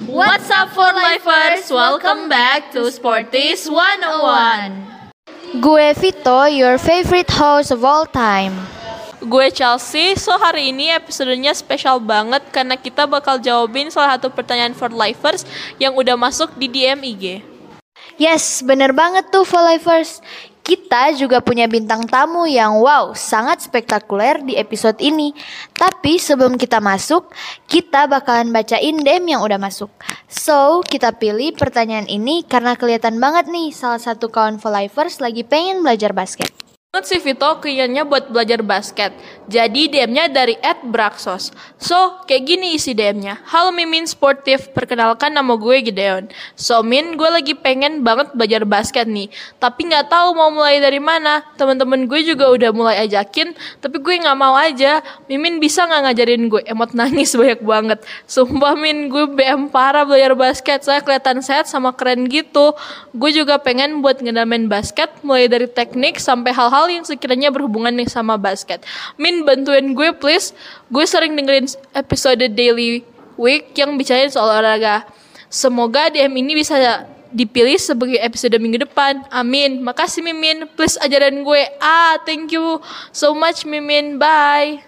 What's up for lifers? Welcome back to Sporties 101. Gue Vito, your favorite host of all time. Gue Chelsea, so hari ini episodenya spesial banget karena kita bakal jawabin salah satu pertanyaan for lifers yang udah masuk di DM IG. Yes, bener banget tuh for lifers. Kita juga punya bintang tamu yang wow, sangat spektakuler di episode ini. Tapi sebelum kita masuk, kita bakalan bacain DM yang udah masuk. So, kita pilih pertanyaan ini karena kelihatan banget nih salah satu kawan for lifers lagi pengen belajar basket banget sih Vito keinginannya buat belajar basket. Jadi DM-nya dari Ed Braxos. So, kayak gini isi DM-nya. Halo Mimin Sportif, perkenalkan nama gue Gideon. So, Min, gue lagi pengen banget belajar basket nih. Tapi nggak tahu mau mulai dari mana. Temen-temen gue juga udah mulai ajakin, tapi gue nggak mau aja. Mimin bisa nggak ngajarin gue? Emot nangis banyak banget. Sumpah Min, gue BM parah belajar basket. Saya kelihatan sehat sama keren gitu. Gue juga pengen buat ngedamain basket, mulai dari teknik sampai hal-hal hal yang sekiranya berhubungan nih sama basket. Min bantuin gue please. Gue sering dengerin episode Daily Week yang bicarain soal olahraga. Semoga DM ini bisa dipilih sebagai episode minggu depan. Amin. Makasih Mimin. Please ajaran gue. Ah, thank you so much Mimin. Bye.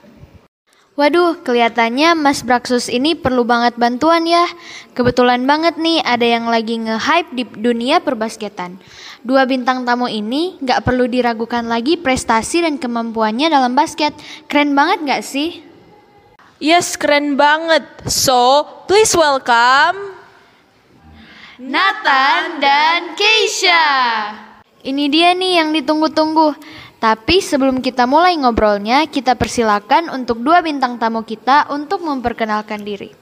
Waduh, kelihatannya Mas Braxus ini perlu banget bantuan ya. Kebetulan banget nih ada yang lagi nge-hype di dunia perbasketan. Dua bintang tamu ini gak perlu diragukan lagi prestasi dan kemampuannya dalam basket. Keren banget gak sih? Yes, keren banget. So, please welcome Nathan dan Keisha. Ini dia nih yang ditunggu-tunggu. Tapi sebelum kita mulai ngobrolnya, kita persilakan untuk dua bintang tamu kita untuk memperkenalkan diri.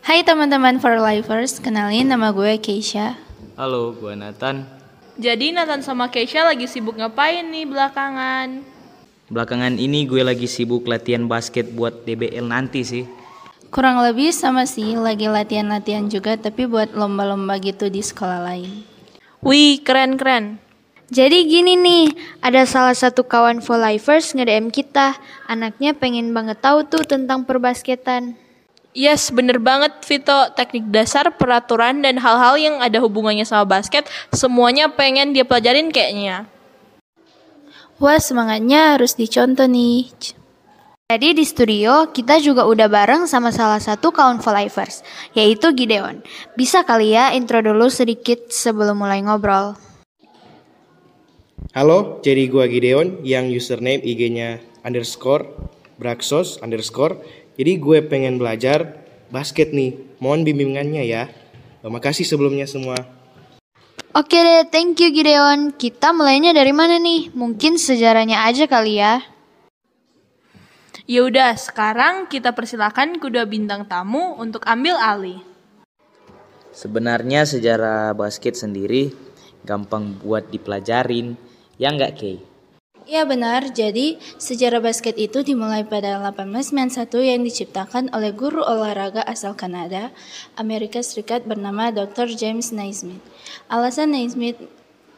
Hai teman-teman for lifers, kenalin nama gue Keisha. Halo, gue Nathan. Jadi Nathan sama Keisha lagi sibuk ngapain nih belakangan? Belakangan ini gue lagi sibuk latihan basket buat DBL nanti sih. Kurang lebih sama sih, lagi latihan-latihan juga tapi buat lomba-lomba gitu di sekolah lain. Wih, keren-keren. Jadi gini nih, ada salah satu kawan for lifers nge-DM kita. Anaknya pengen banget tahu tuh tentang perbasketan. Yes, bener banget Vito. Teknik dasar, peraturan, dan hal-hal yang ada hubungannya sama basket, semuanya pengen dia pelajarin kayaknya. Wah, semangatnya harus dicontoh nih. Jadi di studio kita juga udah bareng sama salah satu kawan for lifers, yaitu Gideon. Bisa kali ya intro dulu sedikit sebelum mulai ngobrol. Halo, jadi gua Gideon yang username IG-nya underscore Braxos underscore. Jadi gue pengen belajar basket nih. Mohon bimbingannya ya. Terima kasih sebelumnya semua. Oke deh, thank you Gideon. Kita mulainya dari mana nih? Mungkin sejarahnya aja kali ya. Ya udah, sekarang kita persilakan kedua bintang tamu untuk ambil alih. Sebenarnya sejarah basket sendiri gampang buat dipelajarin Ya nggak, Kay? Iya benar, jadi sejarah basket itu dimulai pada 1891 yang diciptakan oleh guru olahraga asal Kanada, Amerika Serikat bernama Dr. James Naismith. Alasan Naismith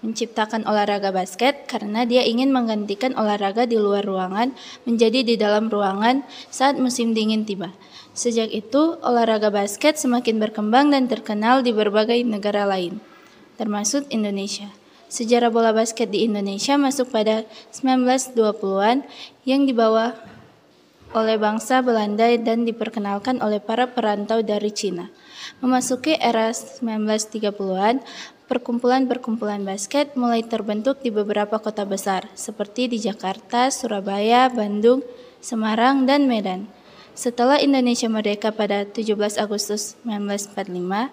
menciptakan olahraga basket karena dia ingin menggantikan olahraga di luar ruangan menjadi di dalam ruangan saat musim dingin tiba. Sejak itu, olahraga basket semakin berkembang dan terkenal di berbagai negara lain, termasuk Indonesia. Sejarah bola basket di Indonesia masuk pada 1920-an yang dibawa oleh bangsa Belanda dan diperkenalkan oleh para perantau dari Cina. Memasuki era 1930-an, perkumpulan-perkumpulan basket mulai terbentuk di beberapa kota besar, seperti di Jakarta, Surabaya, Bandung, Semarang, dan Medan. Setelah Indonesia merdeka pada 17 Agustus 1945,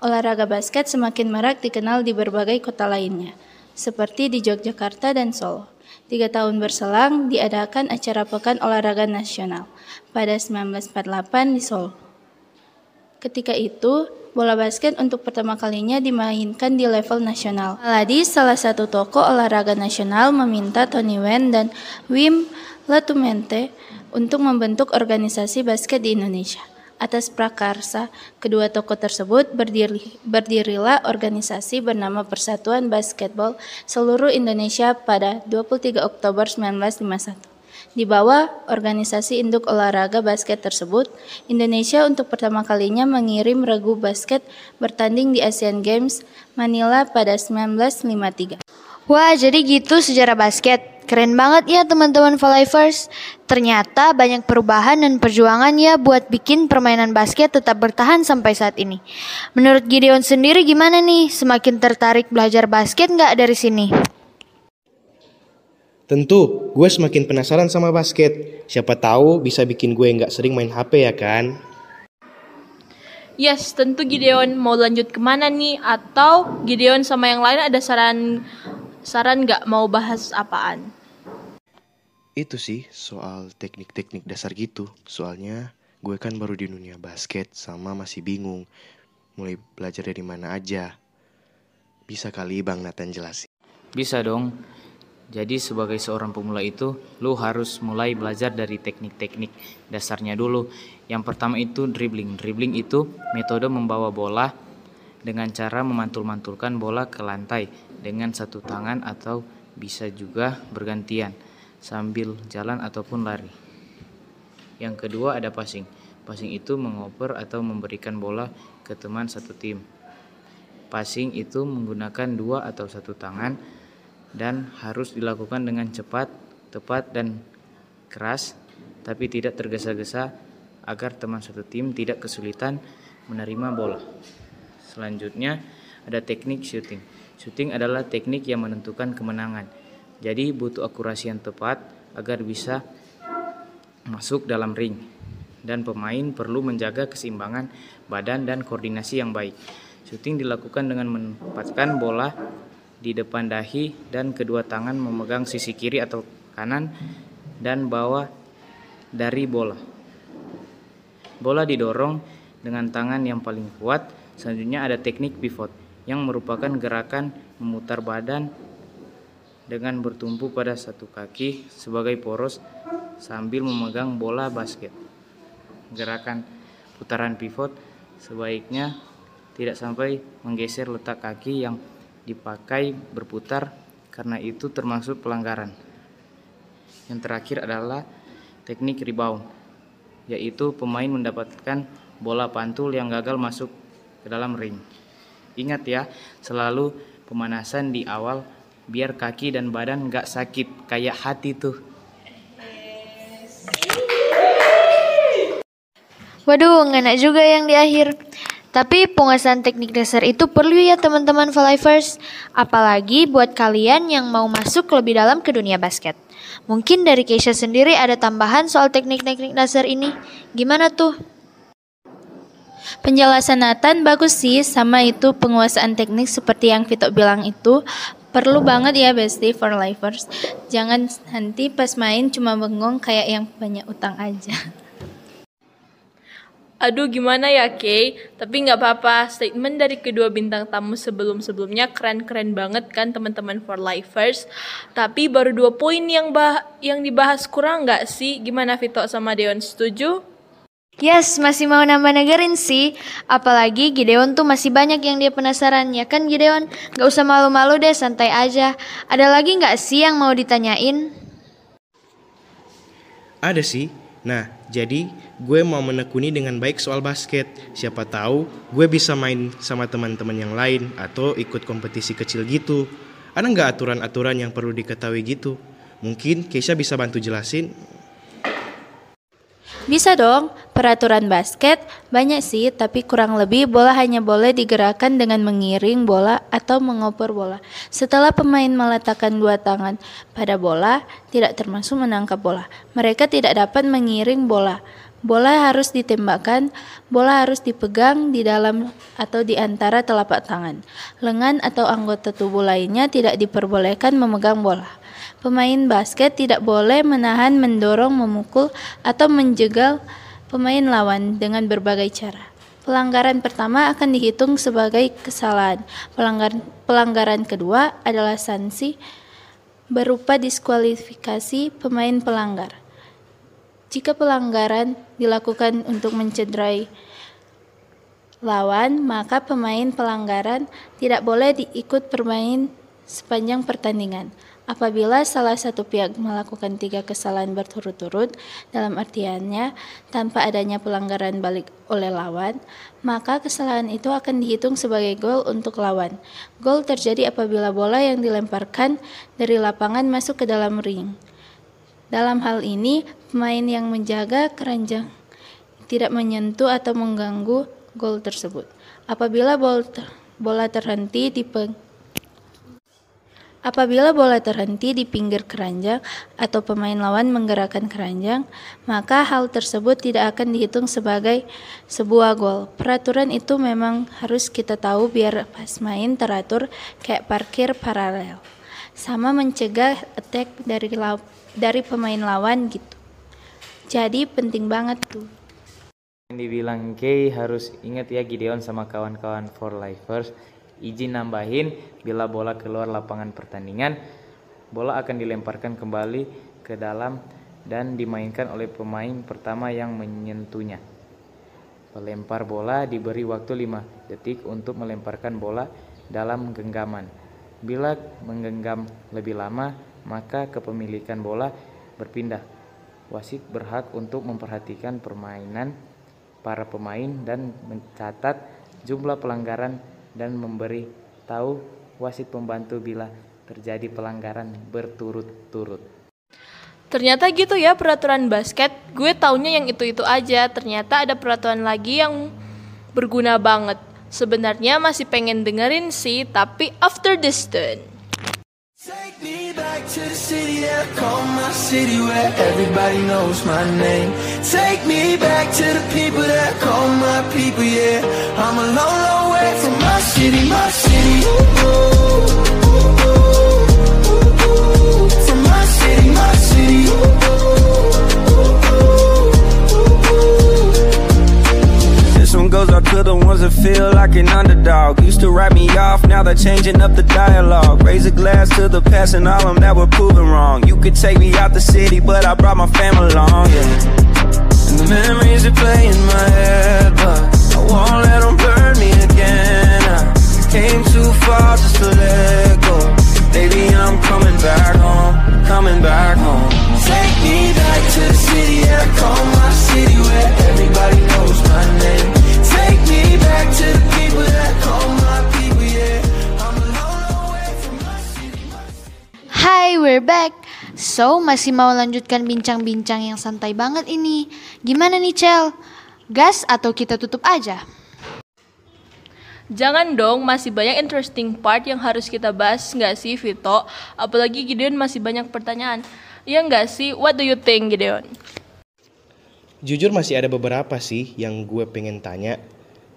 olahraga basket semakin marak dikenal di berbagai kota lainnya, seperti di Yogyakarta dan Solo. Tiga tahun berselang, diadakan acara Pekan Olahraga Nasional pada 1948 di Solo. Ketika itu, bola basket untuk pertama kalinya dimainkan di level nasional. Aladi, salah satu tokoh olahraga nasional, meminta Tony Wen dan Wim Latumente untuk membentuk organisasi basket di Indonesia. Atas prakarsa kedua tokoh tersebut berdiri, berdirilah organisasi bernama Persatuan Basketball Seluruh Indonesia pada 23 Oktober 1951. Di bawah organisasi induk olahraga basket tersebut, Indonesia untuk pertama kalinya mengirim regu basket bertanding di Asian Games Manila pada 1953. Wah, jadi gitu sejarah basket. Keren banget ya teman-teman Falivers. Ternyata banyak perubahan dan perjuangan ya buat bikin permainan basket tetap bertahan sampai saat ini. Menurut Gideon sendiri gimana nih? Semakin tertarik belajar basket nggak dari sini? Tentu, gue semakin penasaran sama basket. Siapa tahu bisa bikin gue nggak sering main HP ya kan? Yes, tentu Gideon mau lanjut ke mana nih? Atau Gideon sama yang lain ada saran saran nggak mau bahas apaan? Itu sih soal teknik-teknik dasar gitu. Soalnya gue kan baru di dunia basket sama masih bingung. Mulai belajar dari mana aja. Bisa kali Bang Nathan jelasin. Bisa dong. Jadi sebagai seorang pemula itu, lu harus mulai belajar dari teknik-teknik dasarnya dulu. Yang pertama itu dribbling. Dribbling itu metode membawa bola dengan cara memantul-mantulkan bola ke lantai dengan satu tangan atau bisa juga bergantian sambil jalan ataupun lari. Yang kedua ada passing. Passing itu mengoper atau memberikan bola ke teman satu tim. Passing itu menggunakan dua atau satu tangan dan harus dilakukan dengan cepat, tepat dan keras tapi tidak tergesa-gesa agar teman satu tim tidak kesulitan menerima bola. Selanjutnya ada teknik shooting. Shooting adalah teknik yang menentukan kemenangan. Jadi butuh akurasi yang tepat agar bisa masuk dalam ring. Dan pemain perlu menjaga keseimbangan badan dan koordinasi yang baik. Shooting dilakukan dengan menempatkan bola di depan dahi dan kedua tangan memegang sisi kiri atau kanan dan bawah dari bola. Bola didorong dengan tangan yang paling kuat. Selanjutnya ada teknik pivot yang merupakan gerakan memutar badan dengan bertumpu pada satu kaki sebagai poros sambil memegang bola basket. Gerakan putaran pivot sebaiknya tidak sampai menggeser letak kaki yang dipakai berputar karena itu termasuk pelanggaran. Yang terakhir adalah teknik rebound, yaitu pemain mendapatkan bola pantul yang gagal masuk ke dalam ring. Ingat ya, selalu pemanasan di awal biar kaki dan badan gak sakit kayak hati tuh. Waduh, ngena juga yang di akhir. Tapi penguasaan teknik dasar itu perlu ya teman-teman Falivers. Apalagi buat kalian yang mau masuk lebih dalam ke dunia basket. Mungkin dari Keisha sendiri ada tambahan soal teknik-teknik dasar ini. Gimana tuh? Penjelasan Nathan bagus sih sama itu penguasaan teknik seperti yang Vito bilang itu perlu banget ya bestie for lifers. Jangan nanti pas main cuma bengong kayak yang banyak utang aja. Aduh gimana ya Kay, tapi nggak apa-apa statement dari kedua bintang tamu sebelum-sebelumnya keren-keren banget kan teman-teman for lifers. Tapi baru dua poin yang bah yang dibahas kurang nggak sih? Gimana Vito sama Deon setuju? Yes, masih mau nambah negerin sih. Apalagi Gideon tuh masih banyak yang dia penasaran. Ya kan Gideon? Gak usah malu-malu deh, santai aja. Ada lagi nggak sih yang mau ditanyain? Ada sih. Nah, jadi gue mau menekuni dengan baik soal basket. Siapa tahu gue bisa main sama teman-teman yang lain atau ikut kompetisi kecil gitu. Ada nggak aturan-aturan yang perlu diketahui gitu? Mungkin Keisha bisa bantu jelasin. Bisa dong, peraturan basket banyak sih, tapi kurang lebih bola hanya boleh digerakkan dengan mengiring bola atau mengoper bola. Setelah pemain meletakkan dua tangan pada bola, tidak termasuk menangkap bola. Mereka tidak dapat mengiring bola. Bola harus ditembakkan, bola harus dipegang di dalam atau di antara telapak tangan. Lengan atau anggota tubuh lainnya tidak diperbolehkan memegang bola. Pemain basket tidak boleh menahan, mendorong, memukul, atau menjegal pemain lawan dengan berbagai cara. Pelanggaran pertama akan dihitung sebagai kesalahan. Pelanggaran, pelanggaran kedua adalah sanksi berupa diskualifikasi pemain pelanggar. Jika pelanggaran dilakukan untuk mencederai lawan, maka pemain pelanggaran tidak boleh diikut bermain sepanjang pertandingan. Apabila salah satu pihak melakukan tiga kesalahan berturut-turut, dalam artiannya tanpa adanya pelanggaran balik oleh lawan, maka kesalahan itu akan dihitung sebagai gol untuk lawan. Gol terjadi apabila bola yang dilemparkan dari lapangan masuk ke dalam ring. Dalam hal ini, pemain yang menjaga keranjang tidak menyentuh atau mengganggu gol tersebut. Apabila bola terhenti di Apabila bola terhenti di pinggir keranjang atau pemain lawan menggerakkan keranjang, maka hal tersebut tidak akan dihitung sebagai sebuah gol. Peraturan itu memang harus kita tahu biar pas main teratur kayak parkir paralel. Sama mencegah attack dari dari pemain lawan gitu. Jadi penting banget tuh. Yang dibilang Kay harus ingat ya Gideon sama kawan-kawan for lifers Izin nambahin, bila bola keluar lapangan pertandingan, bola akan dilemparkan kembali ke dalam dan dimainkan oleh pemain pertama yang menyentuhnya. Pelempar bola diberi waktu 5 detik untuk melemparkan bola dalam genggaman. Bila menggenggam lebih lama, maka kepemilikan bola berpindah. Wasit berhak untuk memperhatikan permainan para pemain dan mencatat jumlah pelanggaran dan memberi tahu wasit pembantu bila terjadi pelanggaran berturut-turut. Ternyata gitu ya peraturan basket. Gue taunya yang itu-itu aja. Ternyata ada peraturan lagi yang berguna banget. Sebenarnya masih pengen dengerin sih, tapi after this turn. To the city that I call my city where everybody knows my name. Take me back to the people that I call my people, yeah. I'm a long, long way from my city, my city. Ooh, goes out to the ones that feel like an underdog. Used to write me off, now they're changing up the dialogue. Raise a glass to the past and all them that were proven wrong. You could take me out the city, but I brought my family along, yeah. And the memories that play in my head, but I won't let them burn me again. I came too far just to let go. Baby, I'm coming back home, coming back home. Take me back to the city I call Hai, we're back. So, masih mau lanjutkan bincang-bincang yang santai banget ini. Gimana nih, Cel? Gas atau kita tutup aja? Jangan dong, masih banyak interesting part yang harus kita bahas nggak sih, Vito? Apalagi Gideon masih banyak pertanyaan. Iya nggak sih? What do you think, Gideon? Jujur masih ada beberapa sih yang gue pengen tanya.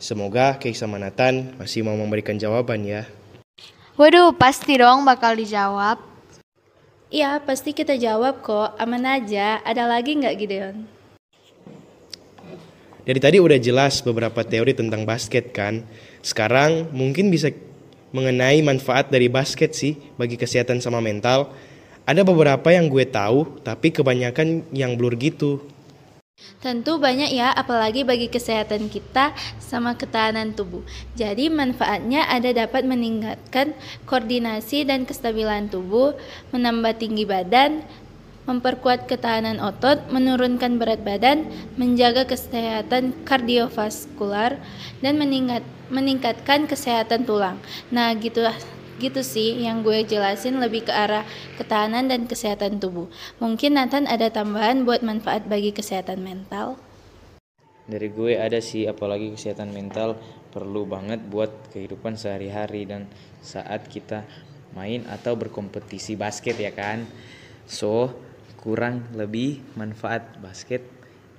Semoga Kay sama Nathan masih mau memberikan jawaban ya. Waduh, pasti dong bakal dijawab. Iya, pasti kita jawab kok. Aman aja. Ada lagi nggak Gideon? Dari tadi udah jelas beberapa teori tentang basket kan. Sekarang mungkin bisa mengenai manfaat dari basket sih bagi kesehatan sama mental. Ada beberapa yang gue tahu, tapi kebanyakan yang blur gitu. Tentu banyak ya, apalagi bagi kesehatan kita sama ketahanan tubuh. Jadi manfaatnya ada dapat meningkatkan koordinasi dan kestabilan tubuh, menambah tinggi badan, memperkuat ketahanan otot, menurunkan berat badan, menjaga kesehatan kardiovaskular, dan meningkat, meningkatkan kesehatan tulang. Nah, gitu gitu sih yang gue jelasin lebih ke arah ketahanan dan kesehatan tubuh. Mungkin Nathan ada tambahan buat manfaat bagi kesehatan mental? Dari gue ada sih apalagi kesehatan mental perlu banget buat kehidupan sehari-hari dan saat kita main atau berkompetisi basket ya kan. So, kurang lebih manfaat basket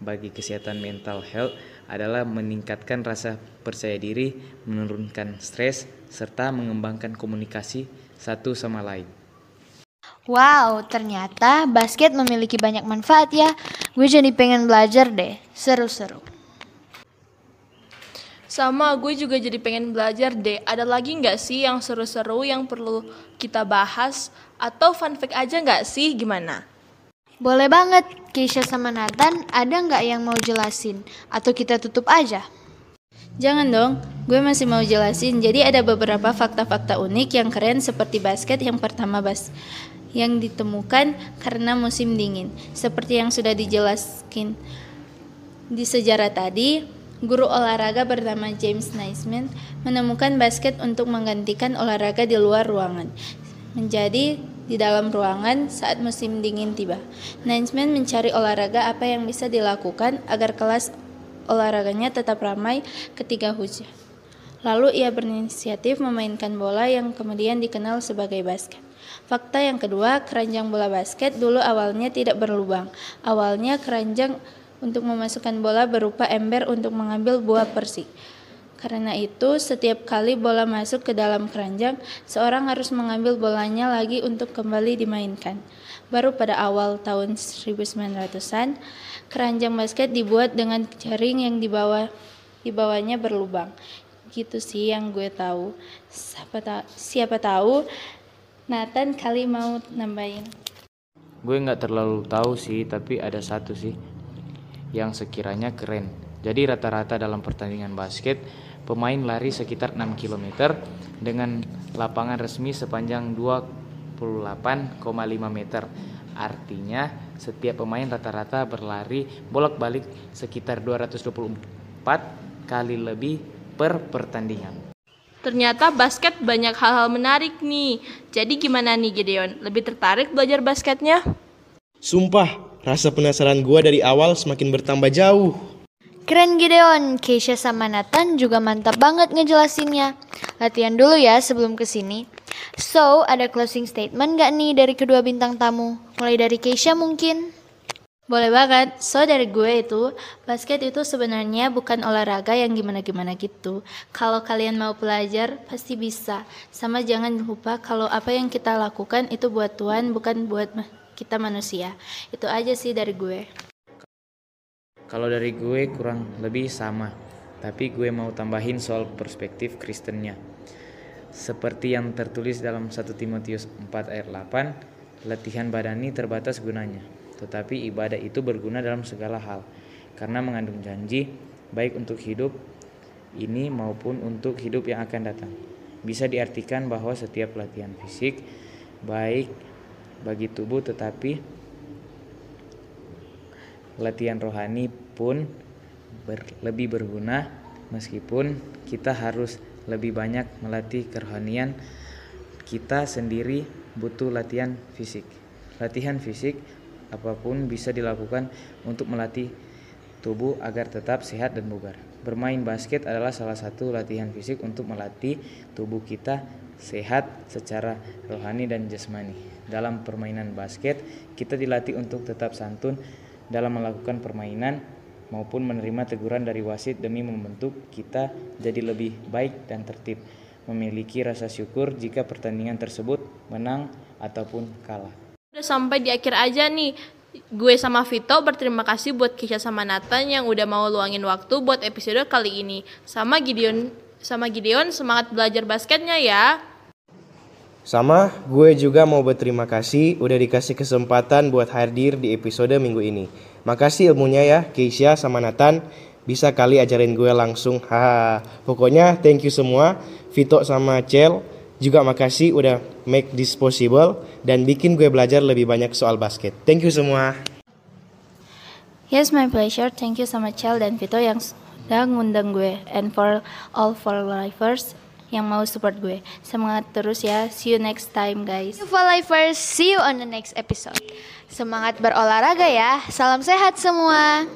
bagi kesehatan mental health adalah meningkatkan rasa percaya diri, menurunkan stres, serta mengembangkan komunikasi satu sama lain. Wow, ternyata basket memiliki banyak manfaat ya. Gue jadi pengen belajar deh. Seru-seru. Sama gue juga jadi pengen belajar deh. Ada lagi nggak sih yang seru-seru yang perlu kita bahas? Atau fun fact aja nggak sih? Gimana? Boleh banget, Keisha sama Nathan ada nggak yang mau jelasin? Atau kita tutup aja? Jangan dong, gue masih mau jelasin. Jadi ada beberapa fakta-fakta unik yang keren seperti basket yang pertama bas yang ditemukan karena musim dingin. Seperti yang sudah dijelaskan di sejarah tadi, guru olahraga bernama James Naismith menemukan basket untuk menggantikan olahraga di luar ruangan menjadi di dalam ruangan saat musim dingin tiba. Naismith mencari olahraga apa yang bisa dilakukan agar kelas olahraganya tetap ramai ketika hujan. Lalu ia berinisiatif memainkan bola yang kemudian dikenal sebagai basket. Fakta yang kedua, keranjang bola basket dulu awalnya tidak berlubang. Awalnya keranjang untuk memasukkan bola berupa ember untuk mengambil buah persik. Karena itu, setiap kali bola masuk ke dalam keranjang, seorang harus mengambil bolanya lagi untuk kembali dimainkan. Baru pada awal tahun 1900-an, keranjang basket dibuat dengan jaring yang dibawa dibawanya berlubang. Gitu sih yang gue tahu. Siapa, ta siapa tahu Nathan kali mau nambahin. Gue nggak terlalu tahu sih, tapi ada satu sih yang sekiranya keren. Jadi rata-rata dalam pertandingan basket, pemain lari sekitar 6 km dengan lapangan resmi sepanjang 28,5 meter. Artinya setiap pemain rata-rata berlari bolak-balik sekitar 224 kali lebih per pertandingan. Ternyata basket banyak hal-hal menarik nih. Jadi gimana nih Gideon? Lebih tertarik belajar basketnya? Sumpah, rasa penasaran gua dari awal semakin bertambah jauh. Keren Gideon, Keisha sama Nathan juga mantap banget ngejelasinnya. Latihan dulu ya sebelum ke sini. So, ada closing statement gak nih dari kedua bintang tamu? Mulai dari Keisha mungkin? Boleh banget. So dari gue itu, basket itu sebenarnya bukan olahraga yang gimana-gimana gitu. Kalau kalian mau belajar, pasti bisa. Sama jangan lupa kalau apa yang kita lakukan itu buat Tuhan, bukan buat kita manusia. Itu aja sih dari gue. Kalau dari gue kurang lebih sama. Tapi gue mau tambahin soal perspektif Kristennya. Seperti yang tertulis dalam 1 Timotius 4 ayat 8, latihan badani terbatas gunanya tetapi ibadah itu berguna dalam segala hal karena mengandung janji baik untuk hidup ini maupun untuk hidup yang akan datang. Bisa diartikan bahwa setiap latihan fisik baik bagi tubuh tetapi latihan rohani pun ber, lebih berguna meskipun kita harus lebih banyak melatih kerohanian kita sendiri butuh latihan fisik. Latihan fisik apa pun bisa dilakukan untuk melatih tubuh agar tetap sehat dan bugar. Bermain basket adalah salah satu latihan fisik untuk melatih tubuh kita sehat secara rohani dan jasmani. Dalam permainan basket, kita dilatih untuk tetap santun dalam melakukan permainan maupun menerima teguran dari wasit demi membentuk kita jadi lebih baik dan tertib, memiliki rasa syukur jika pertandingan tersebut menang ataupun kalah. Udah sampai di akhir aja nih. Gue sama Vito berterima kasih buat Kisha sama Nathan yang udah mau luangin waktu buat episode kali ini. Sama Gideon, sama Gideon semangat belajar basketnya ya. Sama, gue juga mau berterima kasih udah dikasih kesempatan buat hadir di episode minggu ini. Makasih ilmunya ya, Keisha sama Nathan. Bisa kali ajarin gue langsung. Haha. Pokoknya thank you semua. Vito sama Cel juga makasih udah make this possible dan bikin gue belajar lebih banyak soal basket. Thank you semua. Yes, my pleasure. Thank you sama Chel dan Vito yang sudah ngundang gue. And for all for lifers yang mau support gue. Semangat terus ya. See you next time, guys. For lifers, see you on the next episode. Semangat berolahraga ya. Salam sehat semua.